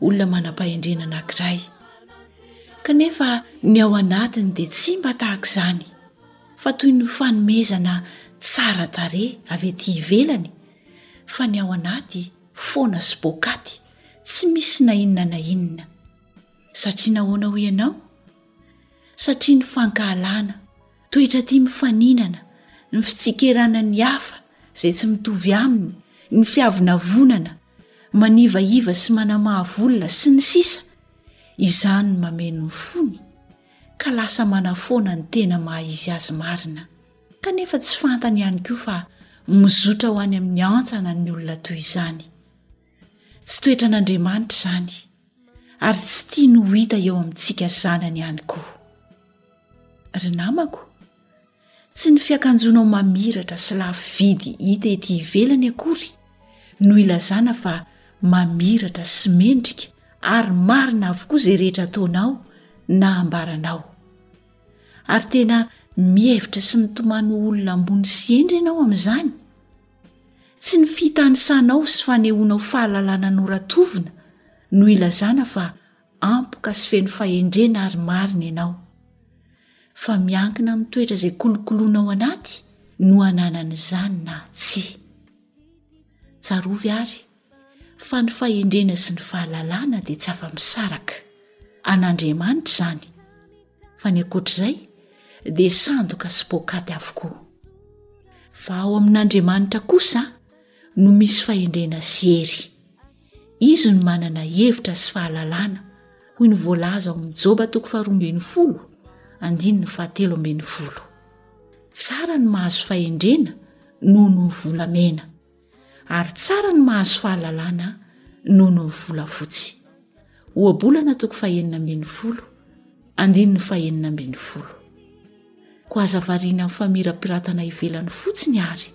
Olona manam-pahendrena anankiray. Kanefa ny ao anatiny dia tsy mba tahaka izany, fa toy ny fanomezana tsara tarehy avy ety ivelany, fa ny ao anaty foana sy poakaty, tsy misy na inona na inona. Satria nahoana hoy ianao? Satria ny fankahalana, toetra tia mifaninana, ny fitsikerana ny hafa izay tsy mitovy aminy, ny fiavonavonana, manivaiva sy manamavo olona sy ny sisa izany no mameno ny fony ka lasa manafoana ny tena maha izy azy marina kanefa tsy fantany ihany koa fa mizotra ho any amin'ny antsana ny olona toy izany tsy toetran'andriamanitra izany ary tsy tia no ho hita eo amintsika zanany ihany koa ry namako Tsy ny fiakanjonao mamiratra sy lafo vidy hita ety ivelany akory no ilazana fa mamiratra sy mendrika ary marina avokoa izay rehetra ataonao na ambaranao. Ary tena mihevitra sy mitomany ho olona ambony sy hendry ianao amin'izany? Tsy ny fitanisanao sy fanehoanao fahalalana noratovina no ilazana fa Ampoka sy feno fahendrena ary marina ianao, fa miankina amin'ny toetra izay kolokoloina ao anaty no ananana izany na tsia. Tsarovy ary fa ny fahendrena sy ny fahalalana dia tsy afa-misaraka, an'Andriamanitra izany, fa ny ankoatra izay dia sandoka sy poakaty avokoa. Fa ao amin'Andriamanitra kosa no misy fahendrena sy hery. Izy no manana hevitra sy fahalalana, hoy ny voalaza ao amin'ny Joba toko faharoa ambin'ny folo, andininy fahatelo ambin'ny folo. Tsara ny mahazo fahendrena noho ny volamena, ary tsara ny mahazo fahalalana noho ny volafotsy. Ohabolana toko fahenina ambin'ny folo, andininy fahenina ambin'ny folo. Koa aza variana amin'ny famirapiratana ivelany fotsiny àry.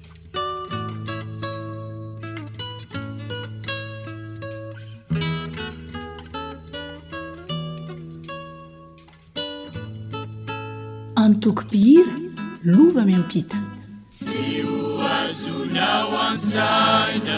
Antoko mpihira, Lova miampita. Tsy ho azonao an-tsaina.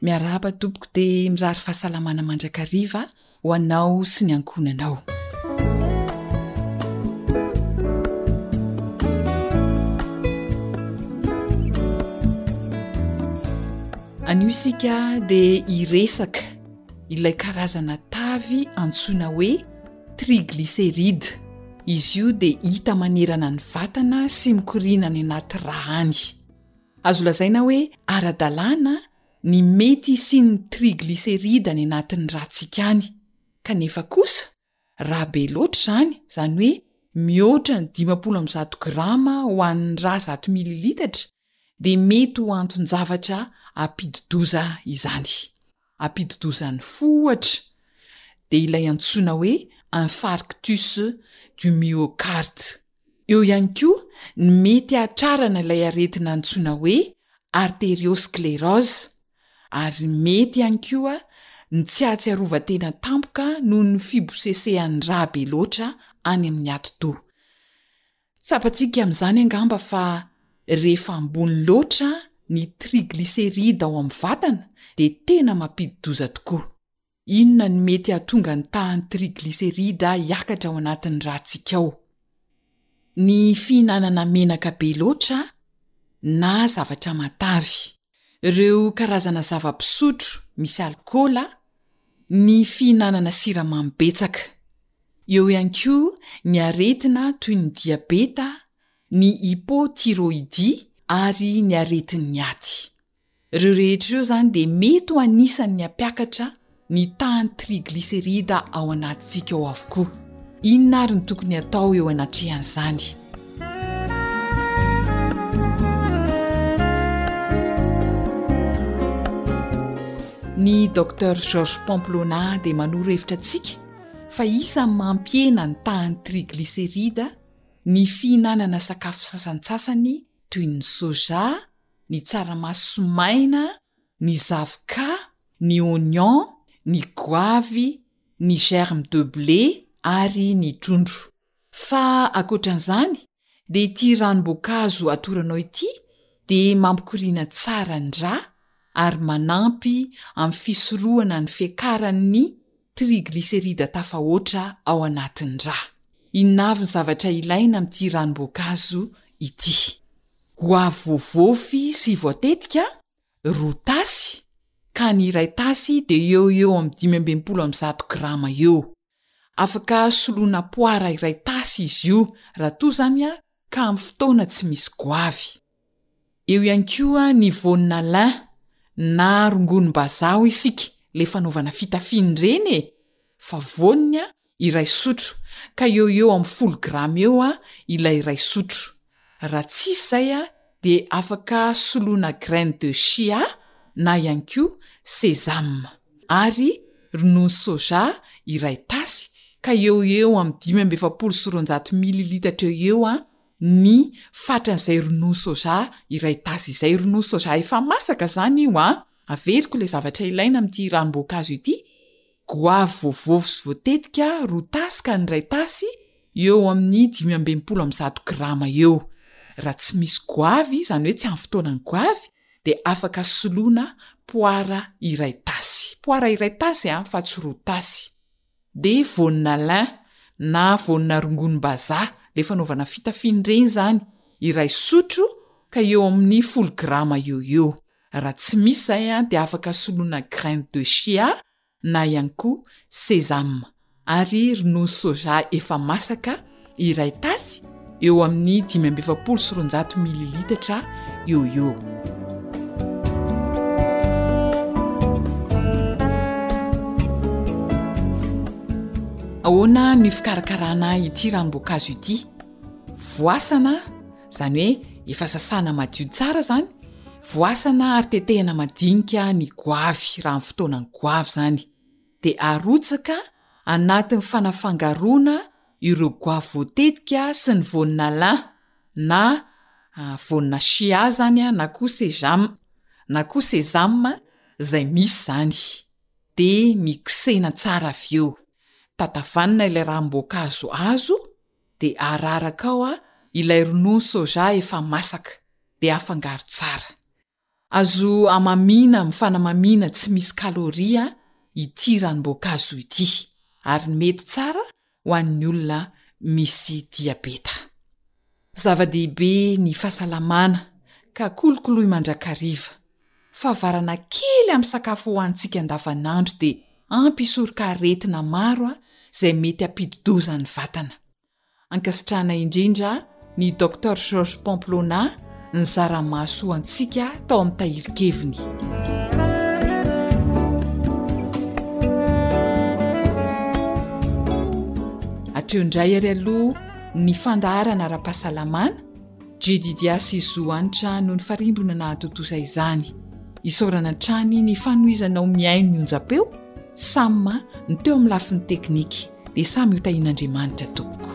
Miarahaba tompoko de mirary fahasalamana mandrakariva ho anao sy ny ankohonanao. Anio isika de iresaka ilay karazana tavy antsoina hoe triglycéride. Izy io de hita manerana ny vatana sy mikoriana any anaty rà any. Azo lazaina hoe ara-dalàna ny mety hisian'ny triglycéride any anatin'ny ràtsika any, kanefa kosa, raha be loatra izany, izany hoe mihoatra ny dimampolo amby zato grama ho an'ny rà zato mililitatra, dia mety ho anton-javatra ampidi-doza izany. Ampidi-doza ny fo ohatra dia ilay antsoina hoe infarctus du myocarde. Eo ihany koa ny mety hahatrarana ilay aretina antsoina hoe arteriosclérose ary mety ihany koa ny tsy hahatsiarovan-tena tampoka noho ny fibosesehan'ny rà be loatra any amin'ny atidoha. Tsapantsika amin'izany angamba fa rehefa ambony loatra ny triglycéride ao amin'ny vatana dia tena mampidi-doza tokoa. Inona no mety hahatonga ny tahan'ny triglycéride hiakatra ao anatin'ny rantsika ao? Ny fihinanana menaka be loatra na zavatra matavy, ireo karazana zava-pisotro misy alikaola, ny fihinanana siramamy betsaka. Eo ihany koa ny aretina toy ny diabeta, ny hypothyroïdie ary ny aretin'ny aty. Ireo rehetra ireo izany dia mety ho anisan'ny hampiakatra ny tahan'ny triglycéride ao anatintsika ao avokoa. Inona ary no tokony hatao eo anatrehan'izany? Ny Docteur Georges Pamplona dia manoro hevitra antsika fa isan'ny mampihena ny tahan'ny triglycéride ny fihinanana sakafo sasantsasany toy ny soja, ny tsaramaso maina, ny zavoka, ny oignon, ny goavy, ny germe de blé ary ny trondro. Fa ankoatran'izany dia ity ranom-boankazo atoranao ity dia mampikoriana tsara ny rà ary manampy amin'ny fisorohana ny fiakaran'ny triglycéride tafahoatra ao anatin'ny rà. Inona avy ny zavatra ilaina amin'ity ranom-boankazo ity? Goavy voavofy sy voatetika, roa tasy, ka ny iray tasy dia eo ho eo amin'ny dimy amby enimpolo amby zato grama eo. Afaka soloina poara iray tasy izy io raha toa izany ka amin'ny fotoana tsy misy goavy. Eo ihany koa ny voanina lin na rongonim-bazaha hoy isika le fanaovana fitafiana ireny e! fa voany iray sotro ka eo ho eo amin'ny folo grama eo ilay iray sotro. Raha tsisy izay dia afaka soloina graines de chia na ihany koa sésame ary ronono soja iray tasy ka eo ho eo amin'ny dimy amby efapolo sy roanjato mililitatra eo ho eo ny fatran'izay ronono soja iray tasy izay, ronono soja efa masaka izany io an! Averiko ilay zavatra ilaina amin'ity ranom-boankazo ity. Goavy voavovy sy voatetika roa tasy ka ny iray tasy eo amin'ny dimy amby enimpolo amby zato grama eo. Raha tsy misy goavy, izany hoe tsy amin'ny fotoanan'ny goavy, dia afaka soloina poara iray tasy. Poara iray tasy an, fa tsy roa tasy. Dia voanina lin na voanina rongonim-bazaha, ilay fanaovana fitafiana ireny izany, iray sotro ka eo amin'ny folo grama eo ho eo. Raha tsy misy izay dia afaka soloina graines de chia na ihany koa sésame ary ronono soja efa masaka iray tasy, eo amin'ny dimy amby efapolo sy roanjato mililitatra eo ho eo. Ahoana ny fikarakarana ity ranom-boankazo ity? Voasana, Izany hoe efa sasana madio tsara izany, voasana ary tetehana madinika ny goavy raha amin'ny fotoanan'ny goavy izany, dia arotsaka anatin'ny fanafangaroana ireo goavy voatetika sy ny voanina lin na ah, voanina chia izany na koa sesame na koa sesame izay misy izany, dia mixena tsara avy eo. Tatavanina ilay ranom-boankazo azo. dia araraka ao ilay ronono soja efa masaka dia afangaro tsara. Azo amamiana amin'ny fanamamiana tsy misy kaloria ity ranom-boankazo ity ary mety tsara ho an'ny olona misy diabeta. Zava-dehibe ny fahasalamana ka kolokoloy mandrakariva. Fahavarana kely amin'ny sakafo hohanintsika andavanandro dia ampy hisoroka aretina maro izay mety hampidi-doza ny vatana. Ankasitrahana indrindra ny Docteur Georges Pamplona nizara mahasoa antsika tao amin'ny tahirin-keviny. Hatreo indray ary aloha ny fandaharana ara-pahasalamana. Jedidia sy Zohanitra no nifarimbona nahatontosa izany. Isaorana hatrany ny fanohizanao mihaino ny onjam-peo, Sam, ny teo amin'ny lafiny teknika. Dia samy ho tahian'Andriamanitra tompoko.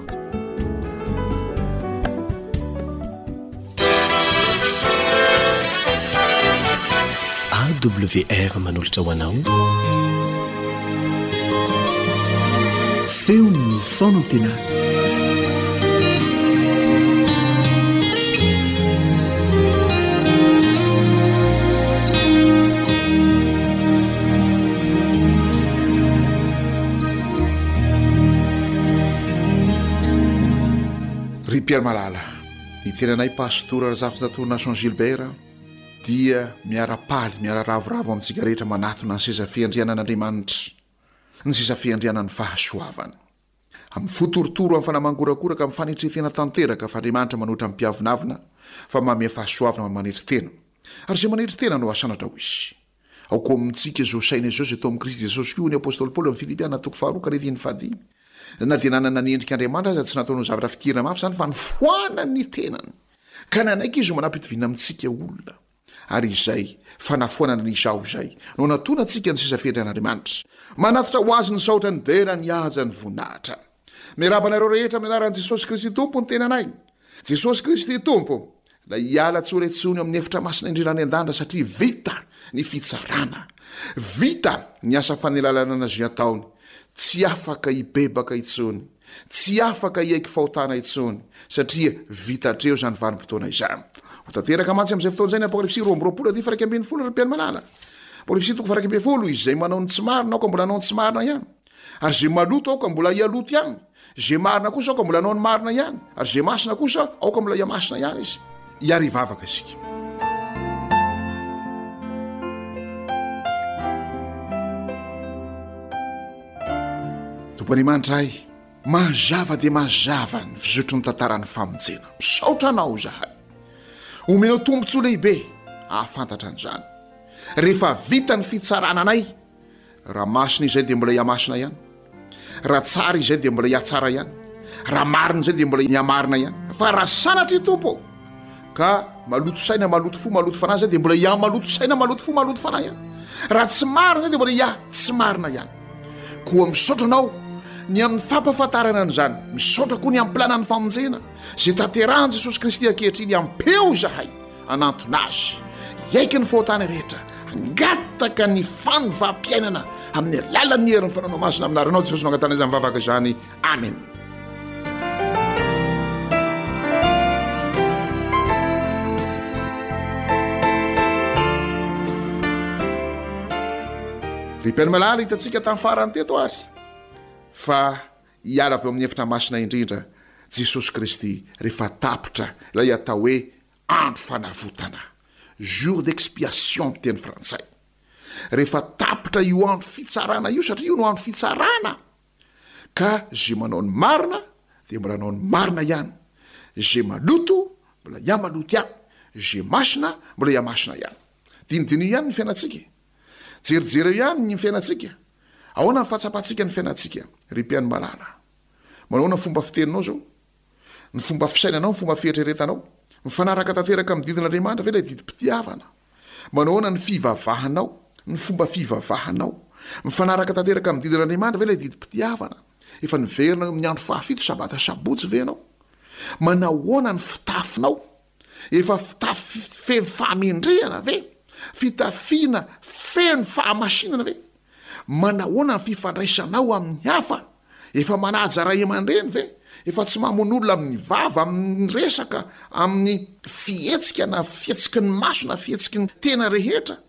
AWR manolotra ho anao feon'ny fonantenana. Pierre Malala, ny tenanay Pastora Razafinjatory Nation Gilbert dia miara-paly, miara-ravoravo amintsika rehetra manatona ny seza fiandrianan'Andriamanitra, ny seza fiandrianan'ny fahasoavany. Amin'ny fo torotoro, amin'ny fanahy mangorakoraka, amin'ny fanetrefena tanteraka, fa Andriamanitra manoatra ny mpiavonavona, fa manome fahasoavana ny manetry tena. Ary izay manetry tena no asanatra, hoy Izy. Ao koa amintsika izao saina izao izay tao amin'i Kristy Jesosy koa, hoy ny apostoly Paoly amin'ny Filipiana, toko faharoa, ka ny andininy fahadimy. Na dia nanana ny endrik' Andriamanitra aza, tsy nataony ho zavatra fikirana mafy izany, fa nifoanany ny tenany, ka nanaiky Izy ho manam-pitoviana amintsika olona. Ary izay fanafoanana ny Izaho izay no anatona antsika ny sisa fetran' Andriamanitra. Manatitra ho Azy ny saotra ny dera ny haja ny voninahitra. Miarahaba anareo rehetra amin'ny anaran'i Jesosy Kristy Tompo ny tenanay. Jesosy Kristy Tompo, Ilay hiala tsy ho retsoiny ao amin'ny efitra masina indrindra any an-danitra satria vita ny fitsarana. Vita ny asa fanelalanana izay ataony. Tsy afaka hibebaka intsony. Tsy afaka hiaiky fahotana intsony, satria vita hatreo izany vanim-potoana izany. Ho tanteraka mantsy amin'izay fotoana izay ny Apokalypsy, roa amby roapolo andininy faraika ambin'ny folo, ry mpiara-malala. Apokalypsy toko faraika ambin'ny folo, izay manao ny tsy marina aoka mbola hanao ny tsy marina ihany, ary izay maloto aoka mbola hialoto ihany, izay marina kosa aoka mbola hanao ny marina ihany, ary izay masina kosa aoka mbola hihamasina ihany izy. hiara hivavaka isika. Tompo Andriamanitra ahy, mazava dia mazava ny fizotry ny tantaran'ny famonjena. Misaotra anao izahay. Omenao tombontsoa lehibe ahafantatra an'izany. Rehefa vita ny fitsarana anay, Raha masina izay dia mbola hihamasina ihany, raha tsara izay dia mbola hihatsara ihany, raha marina izay dia mbola hihamarina ihany, fa raha sanatry ny Tompo aho ka maloto saina, maloto fo, maloto fanahy izay dia mbola hihamaloto saina, maloto fo, maloto fanahy ihany, raha tsy marina izay dia mbola hiha tsy marina ihany. Koa misaotra anao ny amin'ny fampahafantarana an'izany, misaotra koa ny ampilanan'ny famonjena izay tanterahan'i Jesosy Kristy ankehitriny, ampeo izahay hanantona azy hiaiky ny fahotany rehetra hangataka ny fanovam-piainana amin'ny alalan'ny herin'ny fananao masina aminaranao jesosy mangatana izany vavaka izany amen ry mpiaino malala hitantsika tamin'ny farany teto ary fa Hiala avy ao amin'ny efitra masina indrindra Jesosy Kristy rehefa tapitra ilay atao hoe Andro Fanavotana, Jour d'Expiation amin'ny teny frantsay. Rehefa tapitra io andro fitsarana io, satria io no andro fitsarana, ka izay manao ny marina dia mbola hanao ny marina ihany, izay maloto mbola hihamaloto ihany, izay masina mbola hihamasina ihany. Dinidiniho ihany ny fiainantsika e! Jerijereo ihany ny fiainantsika, ahoana ny fahatsapantsika ny fiainantsika? Ry mpihaino malala, manahoana ny fomba fiteninao izao? Ny fomba fisainanao, ny fomba fieritreretanao? Mifanaraka tanteraka amin'ny didin'Andriamanitra ve ilay didim-pitiavana? Manahoana ny fivavahanao, ny fomba fivavahanao? Mifanaraka tanteraka amin'ny didin'Andriamanitra ve ilay didim-pitiavana? Efa niverina eo amin'ny andro fahafito, sabata, sabotsy ve ianao? Manahoana ny fitafinao? Efa fitafy feno fahamendrehana ve? Fitafiana feno fahamasinana ve? Manahoana ny fifandraisanao amin'ny hafa? Efa manaja ray aman-dreny ve? Efa tsy mamono olona amin'ny vava, amin'ny resaka, amin'ny fihetsika na fihetsiky ny maso na fihetsiky ny tena rehetra?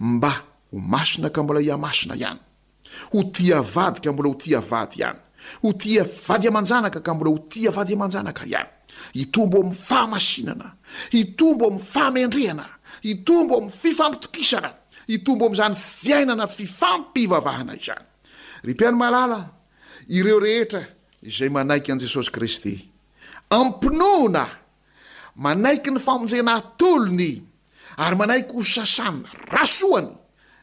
Mba ho masina ka mbola hihamasina ihany, ho tia vady ka mbola ho tia vady ihany, ho tia vady aman-janaka ka mbola ho tia vady aman-janaka ihany, hitombo amin'ny fahamasinana, hitombo amin'ny fahamendrehana, hitombo amin'ny fifampitokisana, hitombo amin'izany fiainana fifampivavahana izany. Ry mpihaino malala, ireo rehetra izay manaiky an'i Jesosy Kristy, ampinoana manaiky ny famonjena atolony ary manaiky ho sasana rasoany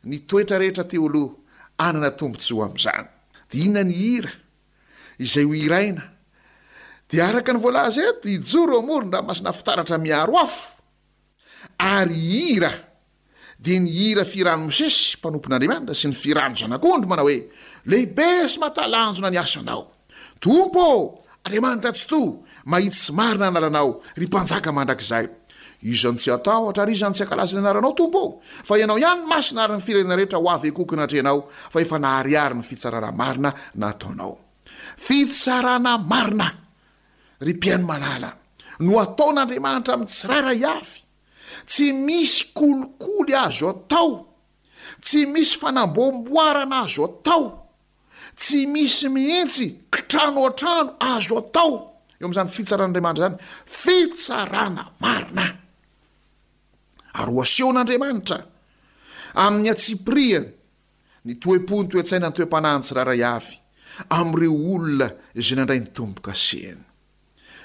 ny toetra rehetra teo aloha anana tombontsoa amin'izany dia inona ny hira izay ho iraina dia araka ny voalaza eto hijoro amoron-dramasina fitaratra miaro afo ary hira dia ny hira firahan'i Mosesy mpanompon'Andriamanitra sy ny firahan'ny zanak'ondry manao hoe, Lehibe sy mahatalanjona ny asanao, Tompo ô, Andriamanitra Tsitoha, mahitsy sy marina ny lalanao, ry Mpanjaka mandrakizay. Iza no tsy hatahotra ary iza no tsy hankalaza ny anaranao, Tompo ô? Fa ianao ihany no masina ary ny firenena rehetra ho avy hikoky ny hatrehinao, fa efa naharihary ny fitsarana marina nataonao. Fitsarana marina, ry Mpihaino malala, no ataon'Andriamanitra amin'ny tsirairay avy. Tsy misy kolikoly azo atao, tsy misy fanamboamboarana azo atao, tsy misy mihitsy kitrano an-trano azo atao eo amin'izany fitsaran'Andriamanitra izany, fitsarana marina. Ary ho asehon'Andriamanitra amin'ny antsipirihany ny toe-po, ny toe-tsaina, ny toe-panahin'ny tsirairay avy amin'ireo olona izay nandray ny tombo-kasehany.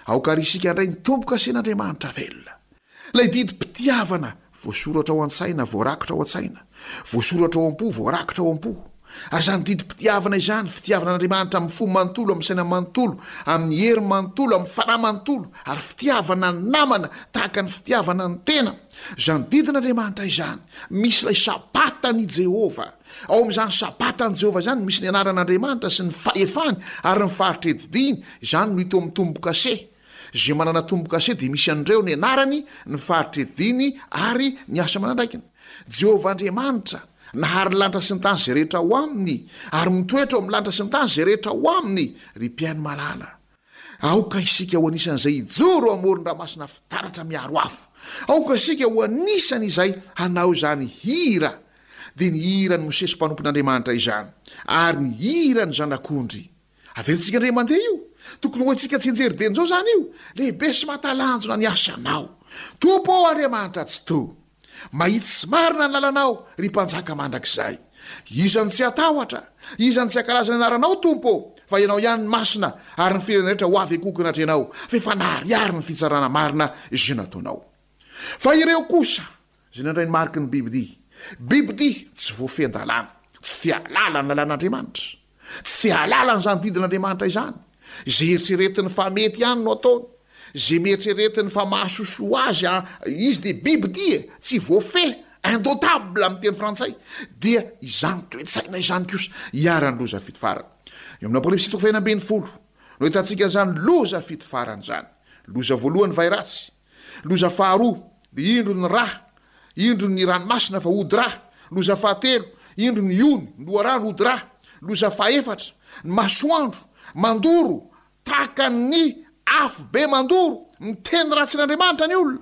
Aoka àry isika handray ny tombo kasen'Andriamanitra velona. Ilay didim-pitiavana voasoratra ao an-tsaina, voarakitra ao an-tsaina, voasoratra ao am-po, voarakitra ao am-po. Ary izany didim-pitiavana izany, fitiavana an'Andriamanitra amin'ny fo manontolo, amin'ny saina manontolo, amin'ny hery manontolo, amin'ny fanahy manontolo, ary fitiavana ny namana tahaka ny fitiavana ny tena, izany didin'Andriamanitra izany, misy ilay Sabatan'i Jehovah. Ao amin'izany Sabatan'i Jehovah izany, misy ny anaran'Andriamanitra sy ny fahefany ary ny faritra edidiny, izany no hita eo amin'ny tombo-kase. Izay manana tombo-kase dia misy an'ireo ny anarany, ny faritra edidiny ary ny asa aman'andraikiny. Jehovah Andriamanitra, nahary ny lanitra sy ny tany izay rehetra ao aminy, ary mitoetra ao amin'ny lanitra sy ny tany izay rehetra ao aminy, ry mpihaino malala. Aoka isika ho anisan'izay hijoro eo amoron-dranomasina fitaratra miaro afo. Aoka isika ho anisan'izay hanao izany hira, dia ny hiran'i Mosesy mpanompon'Andriamanitra izany, ary ny hiran'ny Zanak'ondry. Averintsika indray mandeha io. Tokony ho antsika tsinjeriben'izao izany io. Lehibe sy mahatalanjona ny asanao, Tompo ô Andriamanitra Tsitoha. Mahitsy sy marina ny lalanao, ry Mpanjaka mandrakizay. Iza no tsy hatahotra? Iza no tsy hankalaza ny anaranao, Tompo ô? Fa ianao ihany ny masina, ary ny firenena rehetra ho avy an-kokona hatry ianao, fa efa nariary ny fitsarana marina izay nataonao. Fa ireo kosa izay nandray ny mariky ny bibidia, bibidia tsy voafehin-dalàna, tsy te-hahalala ny lalan'Andriamanitra. Tsy te hahalala an'izany didin'Andriamanitra izany. Izay eritreretiny fa mety ihany no ataony. Izay mieritreretiny fa mahasosoa azy izy dia biby dia tsy voafehy, indotable amin'ny teny frantsay, dia izany toe-tsaina izany kosa iharan'ny loza fito farany. Eo amin'ny Apokalypsy toko fahenina ambin'ny folo no ahitantsika an'izany loza fito farany izany. Loza voalohany vay ratsy. Loza faharoa, indro ny ra, indro ny ranomasina fa hody ra. Loza fahatelo, indro ny ony, ny loharano hody ra. Loza fahefatra, ny masoandro mandoro tahaka ny afo be mandoro. Miteny ratsy an'Andriamanitra ny olona.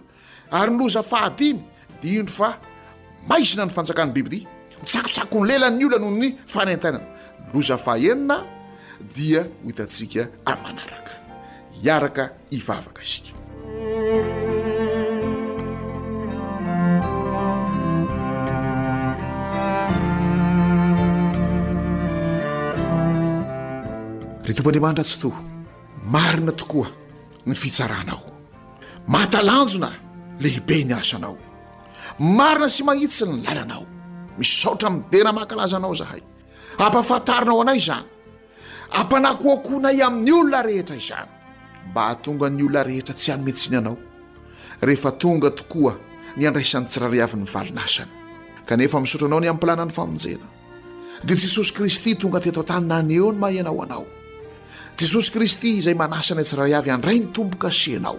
Ary ny loza fahadimy, Dino fa maizina ny fanjakan'ny bibidia. Mitsakotsako ny lela ny olona noho ny fanentanana. Ny loza fahaenina dia ho hitantsika amin'ny manaraka. Hiaraka hivavaka isika. Ry Tompo Andriamanitra Tsitoha, marina tokoa ny fitsaranao. Mahatalanjona lehibe ny asanao. Marina sy mahitsy ny lalanao. Misaotra amin'ny dera mankalaza anao zahay. Ampafantarinao anay izany. Ampanakoakoanay amin'ny olona rehetra izany. Mba hahatonga ny olona rehetra tsy hanome tsiny anao. Rehefa tonga tokoa ny andraisan'ny tsirairay avy ny valin'asany. Kanefa misaotra anao ny amim-pilanan'ny famonjena. Dia Jesosy Kristy tonga teto an-tany naneho ny maha ianao anao. Jesosy Kristy izay manasa ny tsirairay avy handray ny tombo-kase anao.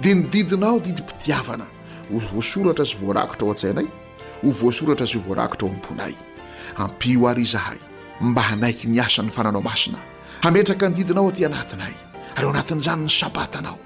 Dia ny didinao didim-pitiavana ho voasoratra sy voarakitra ao an-tsainay, ho voasoratra sy voarakitra ao am-ponay. Ampio àry izahay mba hanaiky ny asan'ny fananao masina, hametraka ny didinao aty anatinay, ary ao anatin'izany ny Sabatanao.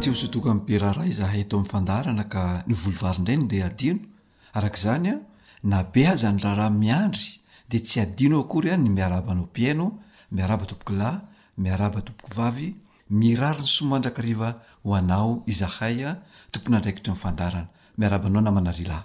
Tsy hosodoka amin'ny be raharaha izahay eto amin'ny fandaharana ka ny voly varin-drainy dia adino. Araka izany, na be aza ny raharaha miandry dia tsy adino akory ny miarahaba anao mpihaino, miarahaba tompoko lahy, miarahaba tompoko vavy, mirary ny soa mandrakariva ho anao izahay tompon'andraikitry ny fandaharana. Miarahaba anao namana ry lahy.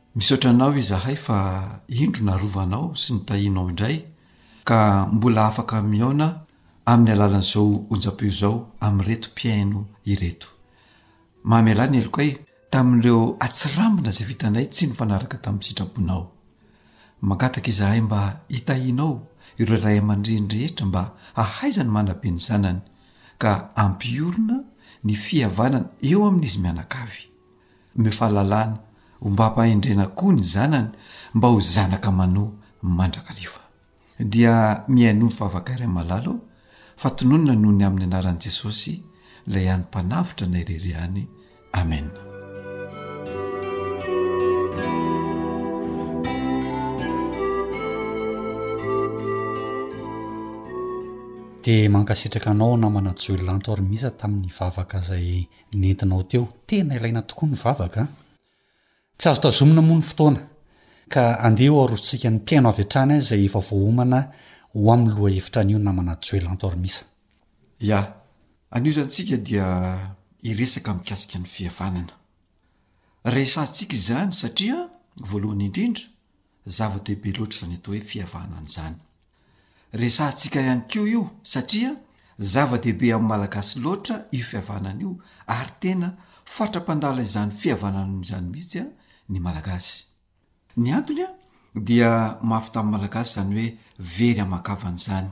Misaotra anao izahay fa indro narovanao sy ny tahianao indray ka mbola afaka mihaona amin'ny alalan'izao onjam-peo izao amin'ireto mpihaino ireto. Mamelà ny helokay tamin'ireo atsirambina izay vitanay tsy nifanaraka tamin'ny sitraponao. Mangataka izahay mba hitahianao ireo ray aman-dreny rehetra mba hahaizany manabe ny zanany ka ampiorina ny fihavanana eo amin'izy mianakavy. Omeo fahalalana, ombam-pahendrena koa ny zanany mba ho zanaka manoa mandrakariva. Dia mihainoa ny vavaka iray malalo fa tononina noho ny amin'ny anaran'i Jesosy, ilay any Mpanavotra anay irery any. Amena. Dia mankasitraka anao namana Joel Lanto ary Misa tamin'ny vavaka izay nentinao teo. Tena ilaina tokoa ny vavaka an! Tsy azo tazomina moa ny fotoana ka andeha ho arosotsika ny mpihaino avy hatrany izay efa voaomana ho amin'ny lohahevitra anio namana Joelanto Armisa. Ya, anio izany isika dia hiresaka mikasika ny fihavanana. Resahantsika izany satria, voalohany indrindra, Zava-dehibe loatra izany atao hoe fihavanana izany. Resahantsika ihany koa io satria zava-dehibe amin'ny Malagasy loatra io fihavanana io ary tena fatra-pandala izany fihavanana izany mihitsy ny Malagasy. Ny antony dia mafy tamin'ny Malagasy izany hoe very aman-kavana izany.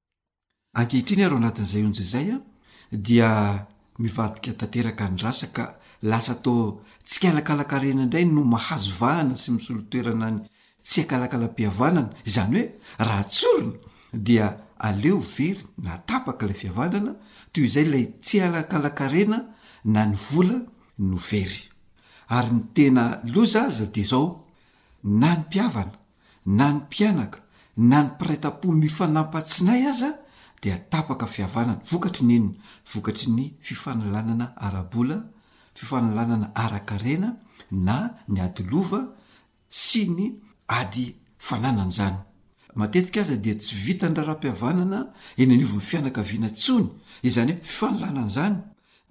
Ankehitriny ary ao anatin'izay onja izay an, dia mivadika tanteraka ny rasa ka lasa toa tsikalakala-karena indray no mahazo vahana sy misolo toerana ny tsiakalakalam-pihavanana, izany hoe raha tsorina dia aleo very na tapaka ilay fihavanana, toy izay ilay tsialakala-karena na ny vola no very. Ary ny tena loza aza dia izao, na ny mpihavana na ny mpianaka na ny mpiray tampo mifanampatsinay aza dia tapaka fihavanana, vokatry ny inona? vokatry ny fifanolanana ara-bola, fifanolanana ara-karena na ny ady lova sy ny ady fananana izany. Matetika aza dia tsy vitan'ny raharaham-pihavanana eny anivon'ny fianakaviana intsony izany hoe fifanolanana izany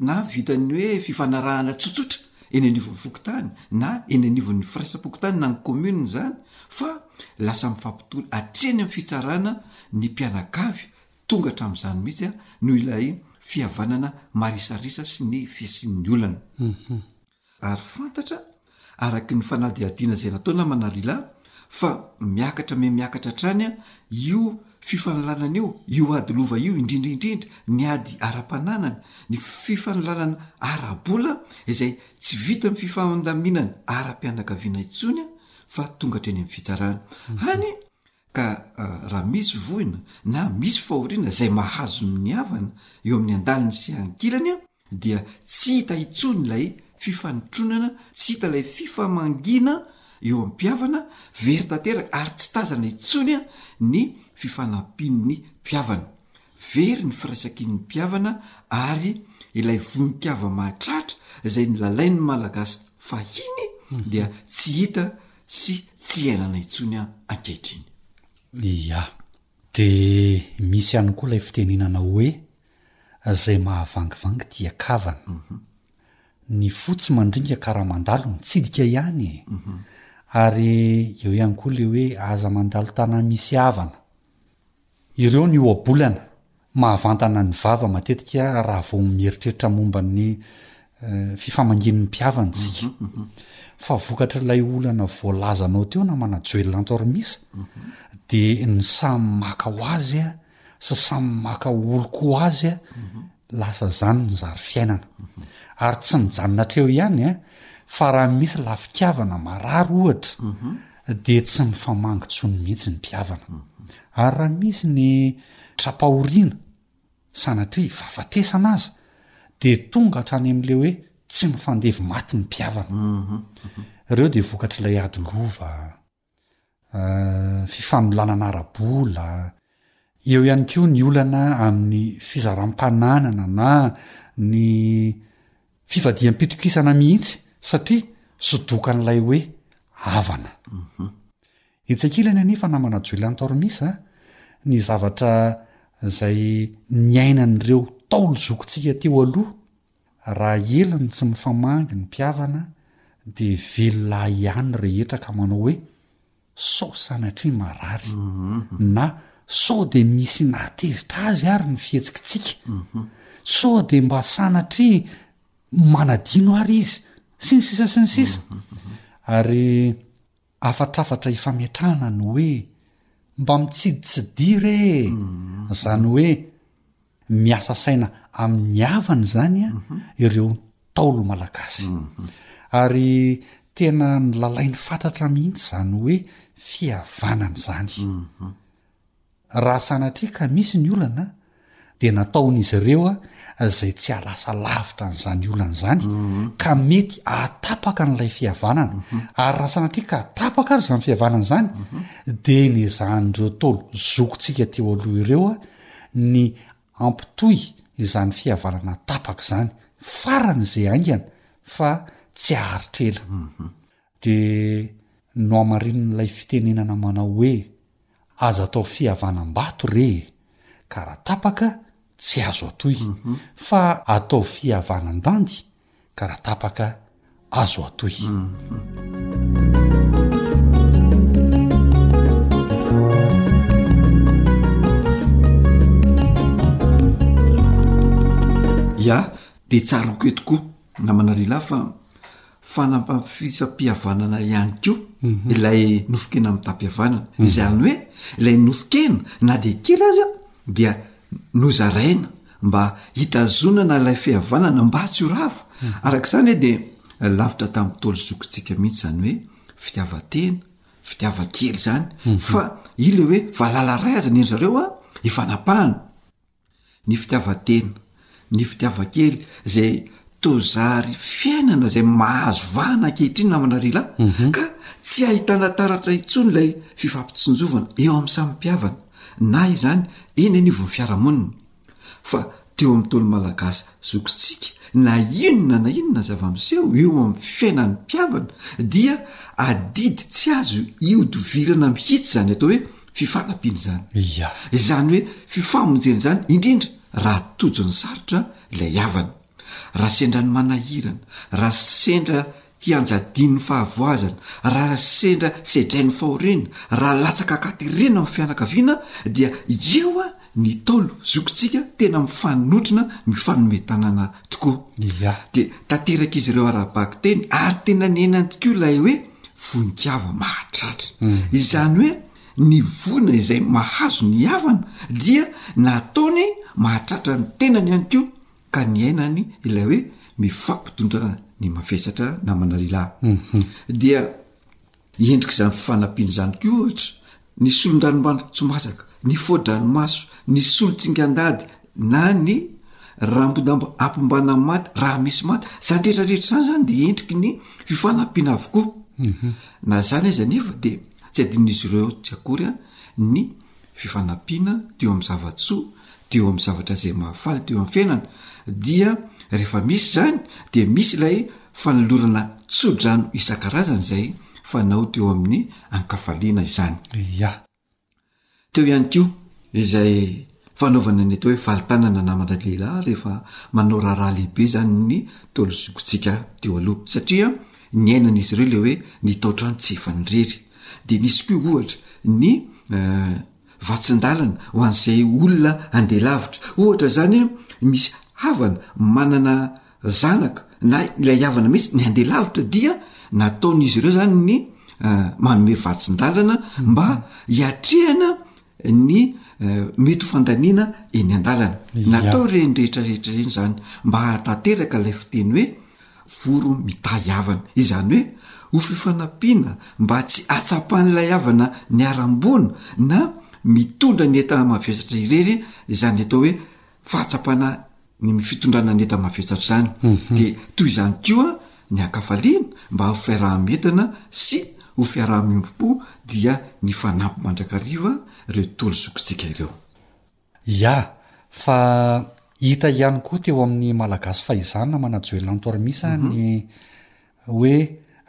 na vitan'ny hoe fifanarahana tsotsotra eny anivon'ny fokontany na eny anivon'ny firaisam-pokontany na ny commune izany fa lasa mifampitory hatreny amin'ny fitsarana ny mpianakavy tonga hatramin'izany mihitsy a noho ilay fihavanana marisarisa sy ny fisian'ny olana mhm. Ary fantatra, araka ny fanadihadiana izay natao namana Lila, fa miakatra me miakatra hatrany io fifanolanana io, io ady lova io, indrindra indrindra ny ady ara-pananana, ny fifanolanana ara-bola izay tsy vita amin'ny fifandaminana ara-pianakaviana intsony fa tonga hatreny amin'ny fitsarana. Hany. Ka raha misy voina na misy fahoriana izay mahazo ny havana eo amin'ny andaliny sy ankilany dia tsy hita intsony ilay fifanotronana, tsy hita ilay fifamangiana eo am-pihavana, very tanteraka ary tsy tazana intsony ny fifanampian'ny mpihavana. Very ny firaisankin'ny mpihavana ary ilay vonon-kihava-mahatratra izay nilalain'ny Malagasy fahiny dia tsy hita sy tsy iainana intsony ankehitriny. Ia. Dia misy ihany koa ilay fitenenana hoe izay mahavangivangy dia kavana. Ny fo tsy mandringa ka raha mandalo mitsidika ihany e! Ary eo ihany koa ilay hoe aza mandalo tanà misy havana. Ireo ny ohabolana mahavantana ny vava matetika raha vao mieritreritra momba ny fifamangian'ny mpihavana isika. Fa vokatr'ilay olana voalazanao teo namana Joel Antormisa dia ny samy maka ho azy sy samy maka oloko ho azy lasa izany ny zary fiainana. Ary tsy nijanona hatreo ihany fa raha misy lafikavana marary ohatra dia tsy mifamangy tsony mihitsy ny mpihavana. Ary raha misy ny tra-pahoriana, sanatria fahafatesana aza, dia tonga hatrany amin'ilay hoe tsy mifandevy maty ny mpihavana. Ireo dia vokatr'ilay ady lova, fifanolanana ara-bola, Eo ihany koa ny olana amin'ny fizaram-pananana na ny fifadiam-pitokisana mihitsy satria sodokan'ilay hoe havana. Etsy ankilany anefa namana Julian Tormis a, ny zavatra izay niainan'ireo Ntaolo zokintsika teo aloha, raha ela no tsy mifamangy ny mpihavana dia velona ihany rehetra ka manao hoe, sao sanatria marary na sao dia misy nahatezitra azy ary ny fihetsikitsika sao dia mba sanatria manadino ary izy sy ny sisa sy ny sisa ary afatrafatra ifametrahana ny hoe mba mitsiditsidiry e zany hoe miasa saina amin'ny havany izany ireo Ntaolo malagasy. Ary tena nolalainy fatratra mihitsy izany hoe fihavanana izany. Raha sanatria ka misy ny olana dia nataon'izy ireo izay tsy hahalasa lavitra an'izany olana izany ka mety hahatapaka an'ilay fihavanana. Ary raha sanatria ka tapaka ary izany fihavanana izany dia nezahan'ireo Ntaolo zokintsika teo aloha ireo ny hampitohy izany fihavanana tapaka izany faran'izay haingana fa tsy haharitra ela. Dia nohamarinin'ilay fitenenana manao hoe, Aza atao fihavanam-bato re e! ka raha tapaka tsy azo atohy, fa ataovy fihavanandandy ka raha tapaka azo atohy. Ya, dia tsara ho keo tokoa namana lehilahy fa fanampafisam-pihavanana ihany koa ilay nofon-kena mitam-pihavanana, izany hoe ilay nofon-kena na dia kely aza dia nozaraina mba hitazonana ilay fihavanana mba tsy ho rava araka izany e dia lavitra tamin'ny ntaolo zokintsika mihitsy izany hoe fitiavatena fitiavankely izany mhm. fa i le hoe valala ray aza ny nzareo a ifanapahana ny fitiavatena ny fitiavankely zay Tozary fiainana izay mahazo vahana ankehitriny namana ry lahy ka tsy ahitana taratra intsony ilay fifampitsinjovana eo amin'ny samy mpihavana na izany eny anivon'ny fiarahamonina fa teo amin'ny Ntaolo Malagasy zokintsika na inona na inona zava-miseho eo amin'ny fiainan'ny mpihavana dia adidy tsy azo ihodivirana mihitsy izany atao hoe fifanampiana izany ia izany hoe fifamonjena izany indrindra raha tojo ny sarotra ilay havana raha sendra ny manahirana raha sendra hianjadian'ny fahavoazana raha sendra sedrain'ny fahoriana raha latsaka akaterena amin'ny fianakaviana dia eo a ny taolo zokintsika tena mifanotrona mifanome tanana tokoa ya dia tanterak'izy ireo arabaky teny ary tena nenany tokoa ilay hoe voninkava mahatratra hmm. izany hoe ny vona izay mahazo ny havana dia nataony mahatratra ny tenany ihany koa ka ny ainany ilay hoe mifampidondra ny mavesatra namanalilahym hmm. dia Endrik'izany fifanampiana izany koa, ohatra, ny solon-dranomandry tsy masaka, ny foa-dranomaso, ny solon-tsingan-dady na ny rambondamba ampimbana maty raha misy maty. Izany rehetrarehetra izany izany dia endriky ny fifanampiana avokoa. Na izany aza anefa dia tsy adinon'izy ireo tsy akory ny fifanampiana, teo amin'ny zava-tsoa, teo amin'ny zavatra izay mahafaly teo amin'ny fiainana, dia rehefa misy izany dia misy ilay fanolorana tso-drano isan-karazany izay fanao teo amin'ny ankafaliana izany. Ia. Teo ihany koa izay fanaovana ny atao hoe valintanana namana lehilahy rehefa manao raharaha lehibe izany ny Ntaolo zokintsika teo aloha, satria niainan'izy ireo ilay hoe ny taotran-tsy efa nirery. De misy koa ohatra ny vatsin-dalana ho an'izay olona handeha lavitra. Ohatra zany hoe misy havana manana zanaka na ilay havana mihitsy ny handeha lavitra dia nataon'izy ireo zany ny manome vatsin-dalana mba hiatrehana ny mety ho fandaniana eny an-dalana. Natao ireny rehetra rehetra ireny izany mba hahatanteraka ilay fiteny hoe voro mitahy havana. Izany hoe ho fifanampiana mba tsy hatsapan'ilay havana niharam-boina na mitondra ny entana mavesatra irery izany atao hoe fahatsapana ny mifitondrana ny enta mavesatra izany dia toy izany koa ny ankafaliana mba ho fiaraha-mientana sy ho fiaraha-miombom-po dia ny fanampy mandrakariva ireo tontolo zokintsika ireo Ya, fa hita ihany koa teo amin'ny malagasy fahizana manajoelina antoarimisa ny hoe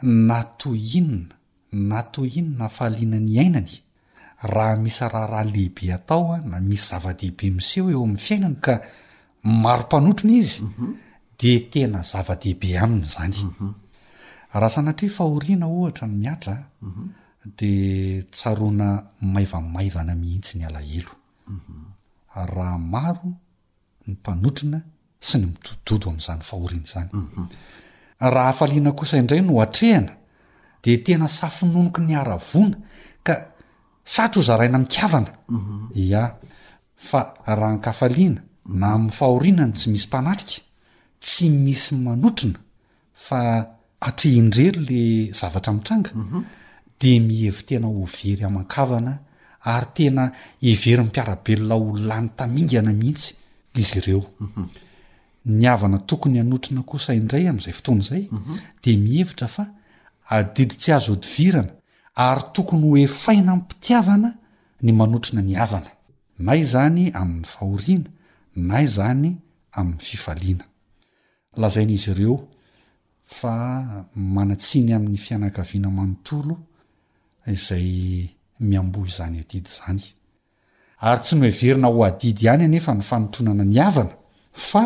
na toy inona na toy inona hafaliana niainany, raha misy raharaha lehibe atao na misy zava-dehibe miseho eo amin'ny fiainany ka maro mpanotrona izy dia tena zava-dehibe aminy izany. Raha sanatria fahoriana ohatra no mihatra dia tsaroana maivamaivana mihitsy ny alahelo. Raha maro ny mpanotrona sy ny mitododo amin'izany fahoriana izany. Raha hafaliana kosa indray no atrehina, dia tena safononoky ny haravoana ka satry ho zaraina amin-kavana. Ia, fa raha an-kafaliana na amin'ny fahoriana no tsy misy mpanatrika, tsy misy manotrona, Fa atrehin-drery ilay zavatra mitranga dia mihevi-tena ho very aman-kavana ary tena heverin'ny mpiara-belona ho lany tamingana mihitsy izy ireo. Ny havana tokony hanotrona kosa indray amin'izay fotoana izay dia mihevitra fa adidy tsy azo hodivirana ary tokony ho efaina amim-pitiavana ny manotrona ny havana, na izany amin'ny fahoriana na izany amin'ny fifaliana. Lazain'izy ireo fa manan-tsiny amin'ny fianakaviana manontolo izay miamboho izany adidy izany. Ary tsy noheverina ho adidy ihany anefa ny fanotronana ny havana fa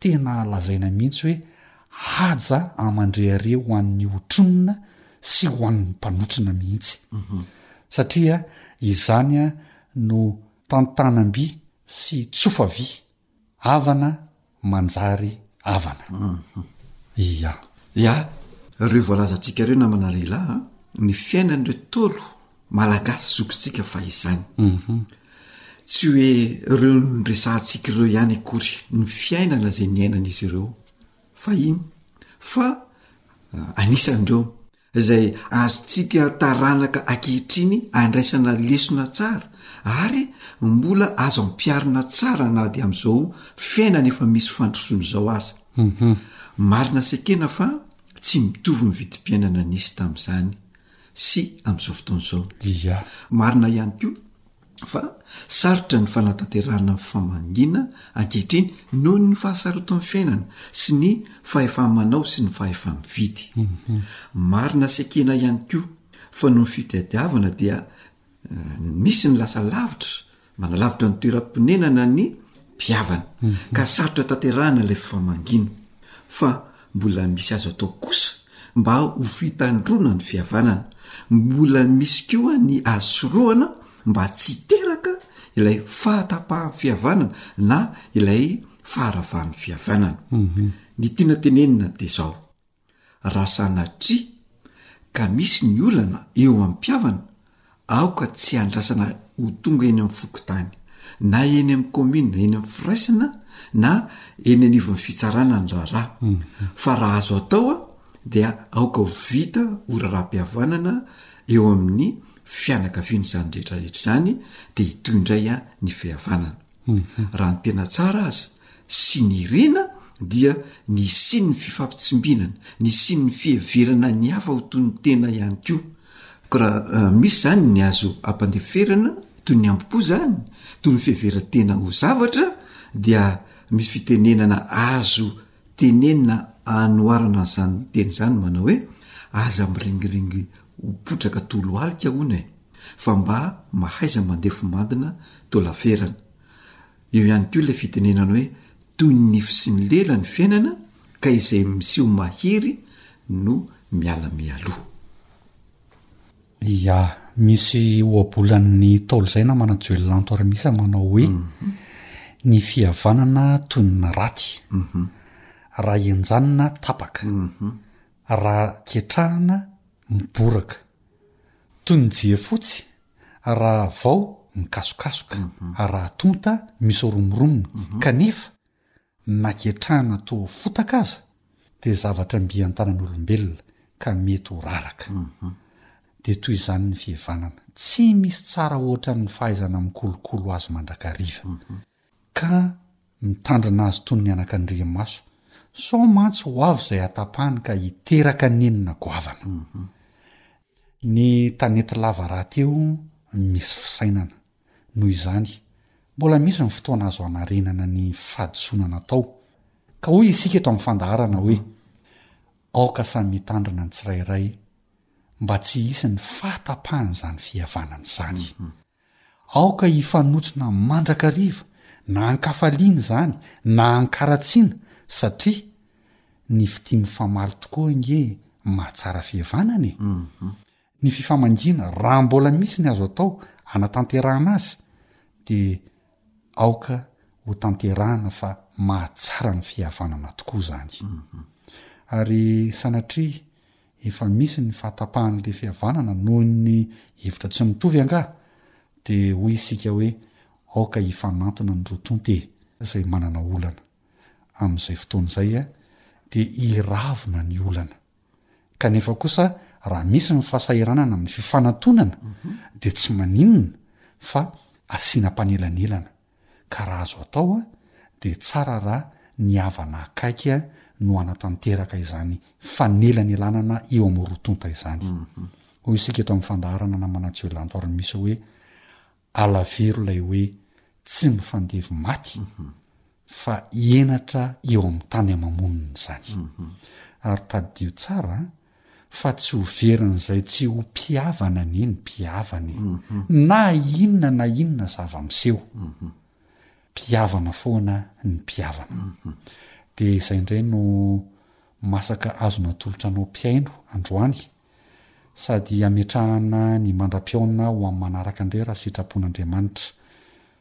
tena lazaina mihitsy hoe haja aman-drehareha ho an'ny hotronina sy ho an'ny mpanotrona mihitsy. Satria izany no tantanam-by sy tsofa-vy havana manjary havana. Ia. Ia. Ireo voalazantsika ireo namana lehilahy an, ny fiainan'ireo Ntaolo malagasy zokintsika fahizany. Tsy hoe ireo noresahantsika ireo ihany akory ny fiainana izay niainan'izy ireo fahiny fa anisan'ireo. izay azontsika taranaka ankehitriny andraisana lesona tsara ary mbola azo ampiarina tsara na dia amin'izao fiainana efa misy fandrosoana izao aza mhm. marina sy ekena fa tsy mitovy ny vidim-piainana nisy tamin'izany sy amin'izao fotoana izao ya marina ihany koa fa sarotra ny fanatanterahana ny famangiana ankehitriny noho ny fahasarotan'ny fiainana sy ny fahefa-manao sy ny fahefa-mividy. Mhm. Marina sy ekena ihany koa fa noho ny fitadiavana dia eh, misy ny lasa lavitra, manalavitra ny toeram-ponenana ny mpihavana, mhm. ka sarotra tanterahana ilay famangiana. Fa Mbola misy azo atao kosa mba ho fitandroana ny fihavanana. Mbola misy koa ny azo sorohana mba tsy hiteraka ilay fahatapahan'ny fihavanana na ilay faharavan'ny fihavanana. Ny tiana tenenina dia izao, raha sanatria ka misy ny olana eo amin'ny mpihavana Aoka tsy hiandrasana ho tonga eny amin'ny fokontany, na eny amin'ny kaominina, eny amin'ny firaisana na eny anivon'ny fitsarana ny raharaha. Fa raha azo atao dia aoka ho vita ho raharaham-pihavanana eo amin'ny fianakaviana izany rehetrarehetra izany dia hitohy indray ny fihavanana. Raha ny tena tsara aza, sy nirina, dia nisian'ny fifampitsimbinana, nisian'ny fiheverana ny hafa ho toy ny tena ihany koa. Koa raha misy izany ny azo ampandeferana toy ny ambo-po izany, toy ny fiheveran-tena ho zavatra, dia misy fitenenana azo tenenina anoharana an'izany teny izany manao hoe, Aza miringiringy ho potraka tolohalika hono e! fa mba mahaiza mandefo mandina to laferana, eo ihany koa ilay fitenenana hoe toy ny nify sy ny lela ny fiainana ka izay miseho mahery no miala mialoha. Ia, misy ohabolan'ny Ntaolo izay na manajoelina anto arimisa manao hoe ny fihavanana toy ny naraty, raha henjanina tapaka, raha ketrahana miboraka. Toy ny jiafotsy raha vao mikasokasoka, raha tonta misoromoromona, kanefa na ketrahina toa fotaka aza dia zavatra mby an-tanan'olombelona ka mety ho raraka. Dia toy izany ny fihavanana, tsy misy tsara ohatran'ny fahaizana mikolokolo azy mandrakariva. ka mitandrina azy toy ny anakandriamaso, sao mantsy ho avy izay hatapahany ka hiteraka nenina goavana. Ny tanety lava rahateo misy fisainana. Noho izany, mbola misy ny fotoana azo hanarenana ny fahadisoana natao. Ka hoy isika eto amin'ny fandaharana hoe, Aoka samy hitandrina ny tsirairay mba tsy hisy ny fahatapahan'izany fihavanana izany. Aoka hifanotsona mandrakariva na an-kafaliana izany na an-karatsiana satria ny fitia mifamaly tokoa ange mahatsara fihevanana e! Ny fifamangiana raha mbola misy ny azo atao hanatanterahana azy dia aoka ho tanterahana fa mahatsara ny fihavanana tokoa izany. Ary sanatria efa misy ny fahatapahan'ny lefy havanana noho ny hevitra tsy mitovy angaha? dia hoy isika hoe aoka hifanantona ny roa tonta e! izay manana olana amin'izay fotoana izay dia hiravona ny olana, kanefa kosa raha misy ny fahasahiranana amin'ny fifanatonana dia tsy maninona fa asiana mpanelanelana ka raha azo atao dia tsara raha ny havana akaiky no hanatanteraka izany fanelanelanana eo amin'ny roa tonta izany. Hoy isika eto amin'ny fandaharana namana Jiolanto Arimiso hoe alaviro ilay hoe tsy mifandevy maty fa henatra eo amin'ny tany amamonina izany. Ary tadidio tsara an, fa tsy ho verin'izay tsy ho mpihavana anie ny mpihavana e! na inona na inona zava-miseho, mpihavana foana ny mpihavana. Dia izay indray no masaka azo natolotra anao mpihaino androany, sady hametrahana ny mandra-pihaonana ho amin'ny manaraka indray raha sitrapon'Andriamanitra.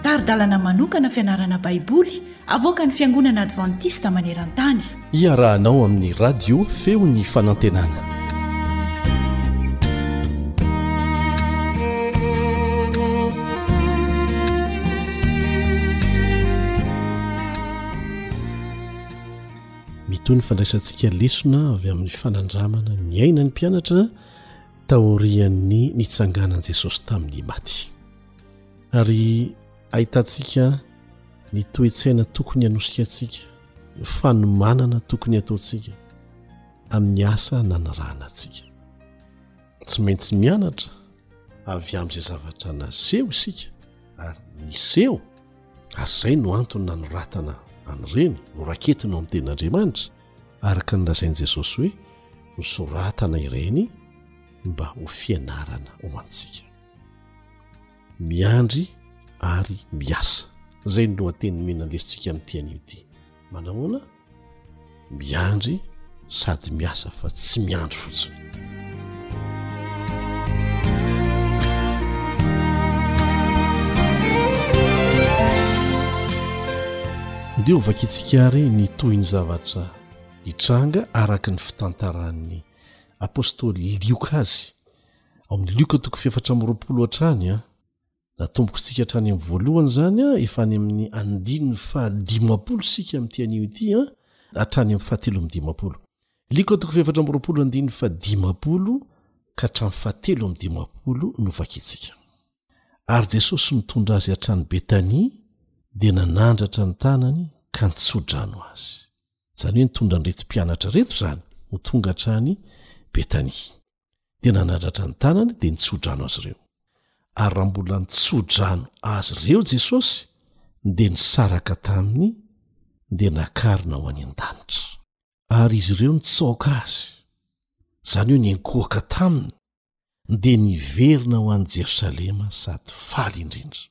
Tari-dalana manokana fianarana Baiboly avoakan'ny Fiangonana Advantista maneran-tany. Iarahanao amin'ny Radio Feon'ny Fanantenana. Mitohy ny fandraisantsika lesona avy amin'ny fanandramana ny aina ny mpianatra taorian'ny nitsanganan'i Jesosy tamin'ny maty. ary ahitantsika ny toe-tsaina tokony hanosika antsika ny fanomanana tokony hataontsika amin'ny asa nanarahana antsika tsy maintsy mianatra avy amin'izay zavatra naseho isika ary niseho ary izay no antony nanoratana an'ireny no raketiny ao amin'ny ten'andriamanitra araka ny lazain'i jesosy hoe misoratana ireny mba ho fianarana ho antsika miandry ary miasa zay ny lohateny mena ndesintsika amin'ity anio ity manahoana miandry sady miasa fa tsy miandry fotsiny dia ho vakitsika ary ny tohin'ny zavatra hitranga araka ny fitantaran'ny apostoly lioka azy Ao amin'ny Lioka toko fahefatra amby roapolo hatrany, natomboko isika hatrany amin'ny voalohany izany, efa any amin'ny andininy fahadimampolo isika amin'ity anio ity hatrany amin'ny fahatelo amby dimampolo. Lioka toko fahefatra amby roapolo andininy fahadimampolo ka hatramin'ny fahatelo amby dimampolo no vakintsika. Ary Jesosy nitondra azy hatrany Betania dia nanandratra ny tanany ka nitsodrano azy. Izany hoe nitondra an'ireto mpianatra ireto izany ho tonga hatrany Betania. dia nanadratra ny tanany dia nitsodrano azy ireo ary raha mbola nitsodrano azy ireo jesosy dia nisaraka taminy dia nakarina ho any an-danitra ary izy ireo nitsaoka azy izany hoe niankohoka taminy dia niverina ho any jerosalema sady faly indrindra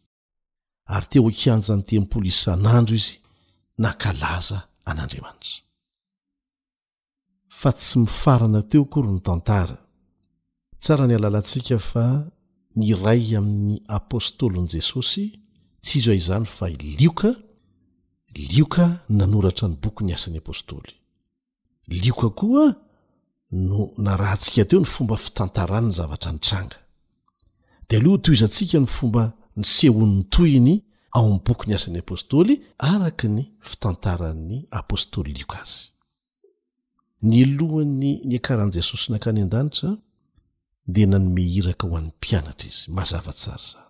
ary teo an-kianjan'ny tempoly isan'andro izy nankalaza an'Andriamanitra. Fa tsy mifarana teo akory ny tantara. Tsara ny halalantsika fa ny iray amin'ny apôstôlin'i Jesosy, tsy iza izany fa i Lioka, Lioka nanoratra ny bokin'ny Asan'ny Apôstôly. lioka koa no narahantsika teo ny fomba fitantarany ny zavatra nitranga dia aloha hotohizantsika ny fomba ny sehon'ny tohiny ao amin'ny boky ny asan'ny apôstôly araka ny fitantaran'ny apôstôly lioka azy ny lohan'ny niakaran'i jesosy nankany an-danitra dia nanome iraka ho an'ny mpianatra izy mazava tsara izany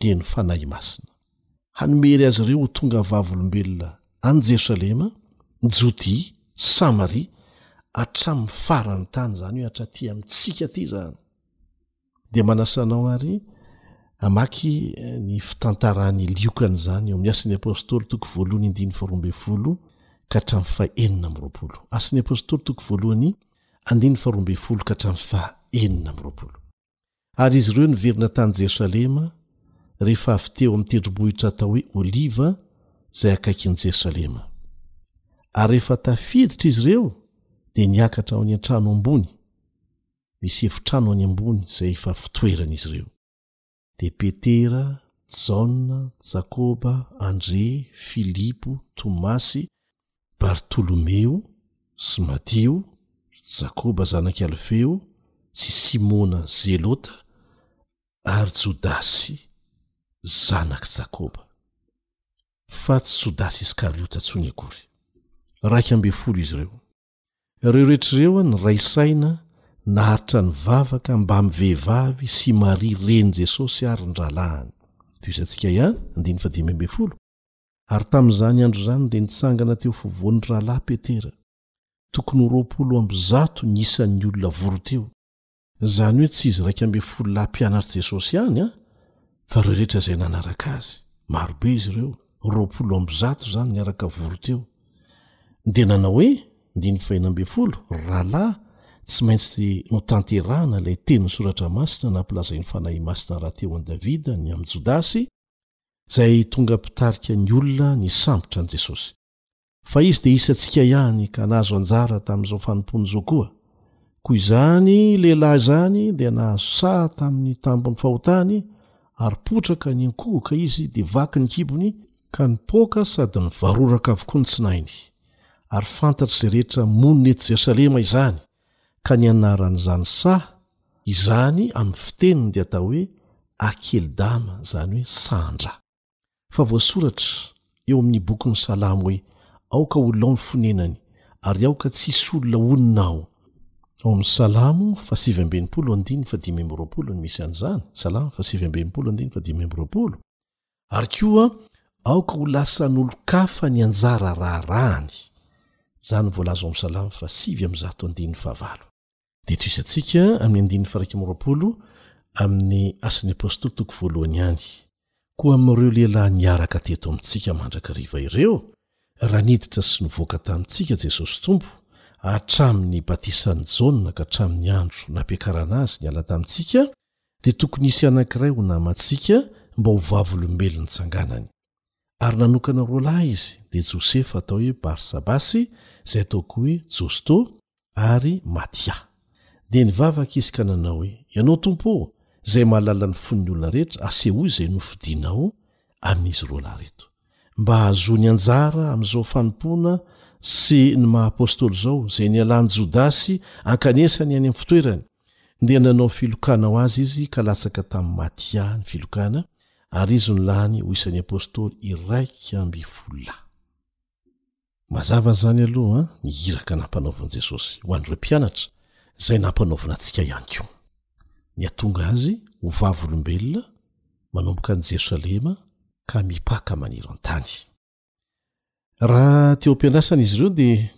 dia ny Fanahy Masina. Hanome hery azy ireo ho tonga vavolombelona any Jerosalema, Jodia, Samaria, hatramin'ny faran'ny tany, izany hoe hatraty amintsika aty izany. Dia manasa anao ary hamaky eh, ny fitantaran'i Lioka an'izany eo amin'ny Asan'ny Apôstôly toko voalohany indiny faroambe folo ka hatramin'ny fa enina amin'ny roapolo. Asan'ny Apôstôly toko voalohany andiny faroambe folo ka hatramin'ny fa enina amin'ny roapolo. Ary izy ireo niverina tany Jerosalema rehefa avy teo amin'ny tendrombohitra atao hoe Oliva izay akaikin'i Jerosalema. Ary rehefa tafiditra izy ireo dia niakatra ho any an-trano ambony, misy efitrano any ambony izay efa fitoeran'izy ireo. Dia Petera, Jaona, Jakoba, Andre, Filipo, Tomasy, Bartolomeo sy Matio, Jakoba zanak'i Alfeo sy Simona Zelota, ary Jodasy zanak'i Jakoba, fa tsy Jodasy Iskariota intsony akory. Iraika ambin'ny folo izy ireo. Ireo rehetra ireo niray saina naharitra ny vavaka mbamin'ny vehivavy sy Maria renin'i Jesosy ary ny rahalahiny. Tohizantsika ihany, andininy fahadimy ambin'ny folo, ary tamin'izany andro izany dia nitsangana teo afovoan'ny rahalahy Petera, tokony ho roapolo amby zato ny isan'ny olona vory teo, izany hoe tsy izy iraika ambin'ny folo lahy mpianatr'i Jesosy ihany an, fa ireo rehetra izay nanaraka azy, marobe izy ireo, roapolo amby zato izany niaraka vory teo. Dia nanao hoe, ndininy fahina ambin'ny folo, ry rahalahy, tsy maintsy notanterahana ilay teny ny soratra masina nampilazain'ny Fanahy Masina rahateo an'i Davida ny amin'i Jodasy, izay tonga mpitarika ny olona nisambotra an'i Jesosy. Fa izy dia isantsika ihany ka nahazo anjara tamin'izao fanompoana izao koa. Koa izany lehilahy izany dia nahazo saha tamin'ny tambon'ny fahotany ary potraka niankohoka izy dia vaky ny kibony ka nipoaka sady nivaroraka avokoa ny tsinainy. Ary fantatr'izay rehetra monina eto Jerosalema izany. ka ny anaran'izany saha izany amin'ny fiteniny dia atao hoe Akeldama, izany hoe sandra. Fa voasoratra eo amin'ny bokin'ny Salamo hoe, Aoka ho lao ny fonenany, ary aoka tsy hisy olona honina ao. Ao amin'ny Salamo fa sivy amby enimpolo andininy fahadimy amby roapolo no misy an'izany, Salamo fa sivy amby enimpolo andininy fahadimy amby roapolo, Ary koa, aoka ho lasan'olon-kafa ny anjara raharahany. Izany no voalaza ao amin'ny Salamo fahasivy amby zato andininy fahavalo. Dia tohizatsika amin'ny andininy faha-iraika amby roapolo amin'ny Asan'ny Apostoly toko voalohany ihany, Koa amin'ireo lehilahy niaraka teto amintsika mandrakariva ireo, raha niditra sy nivoaka tamintsika Jesosy Tompo, hatramin'ny batisan'i Jaona ka hatramin'ny andro nampiakarana azy niala tamintsika, dia tokony hisy anankiray ho namantsika mba ho vavolombelon'ny tsanganany. Ary nanokana roa lahy izy, dia Josefa atao hoe Barsabasy, izay atao koa hoe Jostô, ary Matià. Dia nivavaka izy ka nanao hoe, Ianao, Tompo ô, izay mahalala ny fon'ny olona rehetra, asehoy izay nofidinao amin'izy roa lahy ireto, mba hahazoany anjara amin'izao fanompoana sy ny maha-apôstôly izao, izay nialan'i Jodasy ankanesany any amin'ny fitoerany. Dia nanao filokana ho azy izy ka latsaka tamin'ny maty hiahy ny filokana, ary izy no lany ho isan'ny apostoly iraika ambin'ny folo lahy. Mazava izany aloha ny iraka nampanaovin'i Jesosy ho an'ireo mpianatra, izay nampanaovina antsika ihany koa. Ny hatonga azy ho vavolombelona manomboka any Jerosalema ka mipaka maneran-tany. Raha teo am-piandrasana izy ireo dia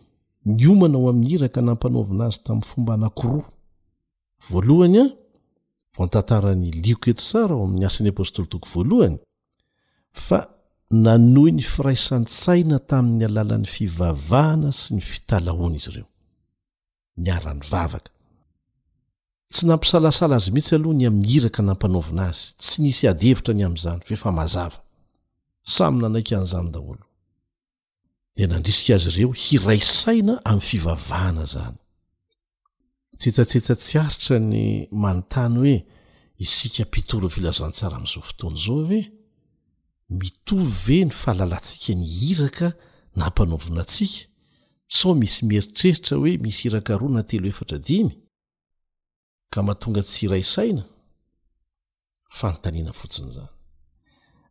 niomana ho amin'ny iraka nampanaovina azy tamin'ny fomba anankiroa. Voalohany an, vao antantaran'i Lioka eto tsara ao amin'ny Asan'ny Apôstôly toko voalohany, fa nanohy ny firaisan-tsaina tamin'ny alalan'ny fivavahana sy ny fitalahoana izy ireo. niara-nivavaka. Tsy nampisalasala azy mihitsy aloha ny amin'ny iraka nampanaovina azy. Tsy nisy ady hevitra ny amin'izany, fa efa mazava. Samy nanaiky an'izany daholo. Dia nandrisika azy ireo hiray saina amin'ny fivavahana izany. Tsetsatsetsa tsy aritra ny manontany hoe, Isika mpitory ny filazantsara amin'izao fotoana izao ve? mitovy ve ny fahalalantsika ny iraka nampanaovina antsika sao misy mieritreritra hoe misy iraka roa na telo efatra dimy? ka mahatonga tsy hiray saina? fanontaniana fotsiny izany.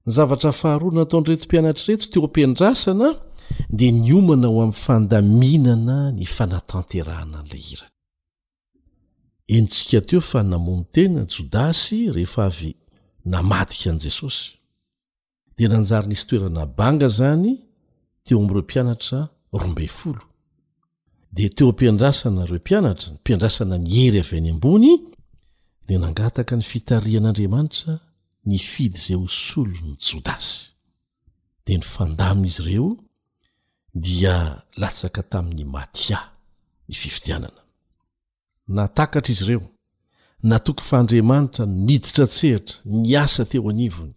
Ny zavatra faharoa nataon'ireto mpianatra ireto teo am-piandrasana dia niomana ho amin'ny fandaminana ny fanatanterahana an'ilay iraka. Henontsika teo fa namono tena Jodasy rehefa avy namadika an'i Jesosy. Dia nanjary nisy toerana banga izany teo amin'ireo mpianatra roa ambin'ny folo. Dia teo am-piandrasana ireo mpianatra, ny fiandrasana ny hery avy any ambony, dia nangataka ny fitarihan'Andriamanitra nifidy izay ho solon'i Jodasy. dia ny fandamin'izy ireo dia latsaka tamin'ny matia ny fifidianana natakatra izy ireo natoky fa andriamanitra niditra tsehatra ny asa teo anivony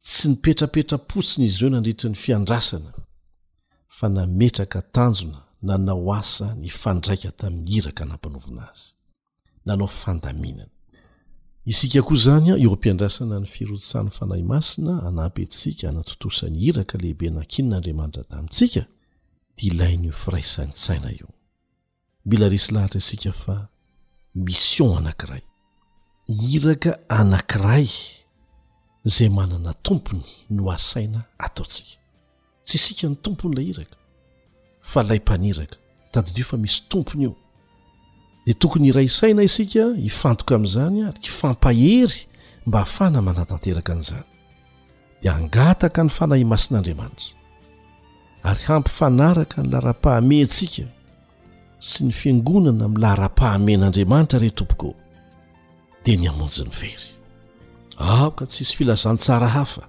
tsy nipetrapetra-potsiny izy ireo nandritry ny fiandrasana fa nametraka tanjona nanao asa ny fandraika tamin'ny iraka nampanaovina azy nanao fandaminana. Isika koa izany eo am-piandrasana ny firotsahan'ny Fanahy Masina hanampy antsika hanatontosa ny iraka lehibe nankinin'Andriamanitra tamintsika dia ilain'io firaisan-tsaina io. Mila resy lahatra isika fa mission anankiray, iraka anankiray izay manana tompony no asaina ataontsika. tsy isika ny tompony ilay iraka fa lay mpaniraka tadidio fa misy tompony eo dia tokony iray saina isika hifantoka amin'izany ary hifampahery mba hafana manatanteraka an'izany dia hangataka ny fanahy masin'andriamanitra ary hampifanaraka ny lahra-pahame antsika sy ny fiangonana amin'ny lahra-pahamen'andriamanitra re tompoko dia ny amonjy ny very aoka tsisy filazantsara hafa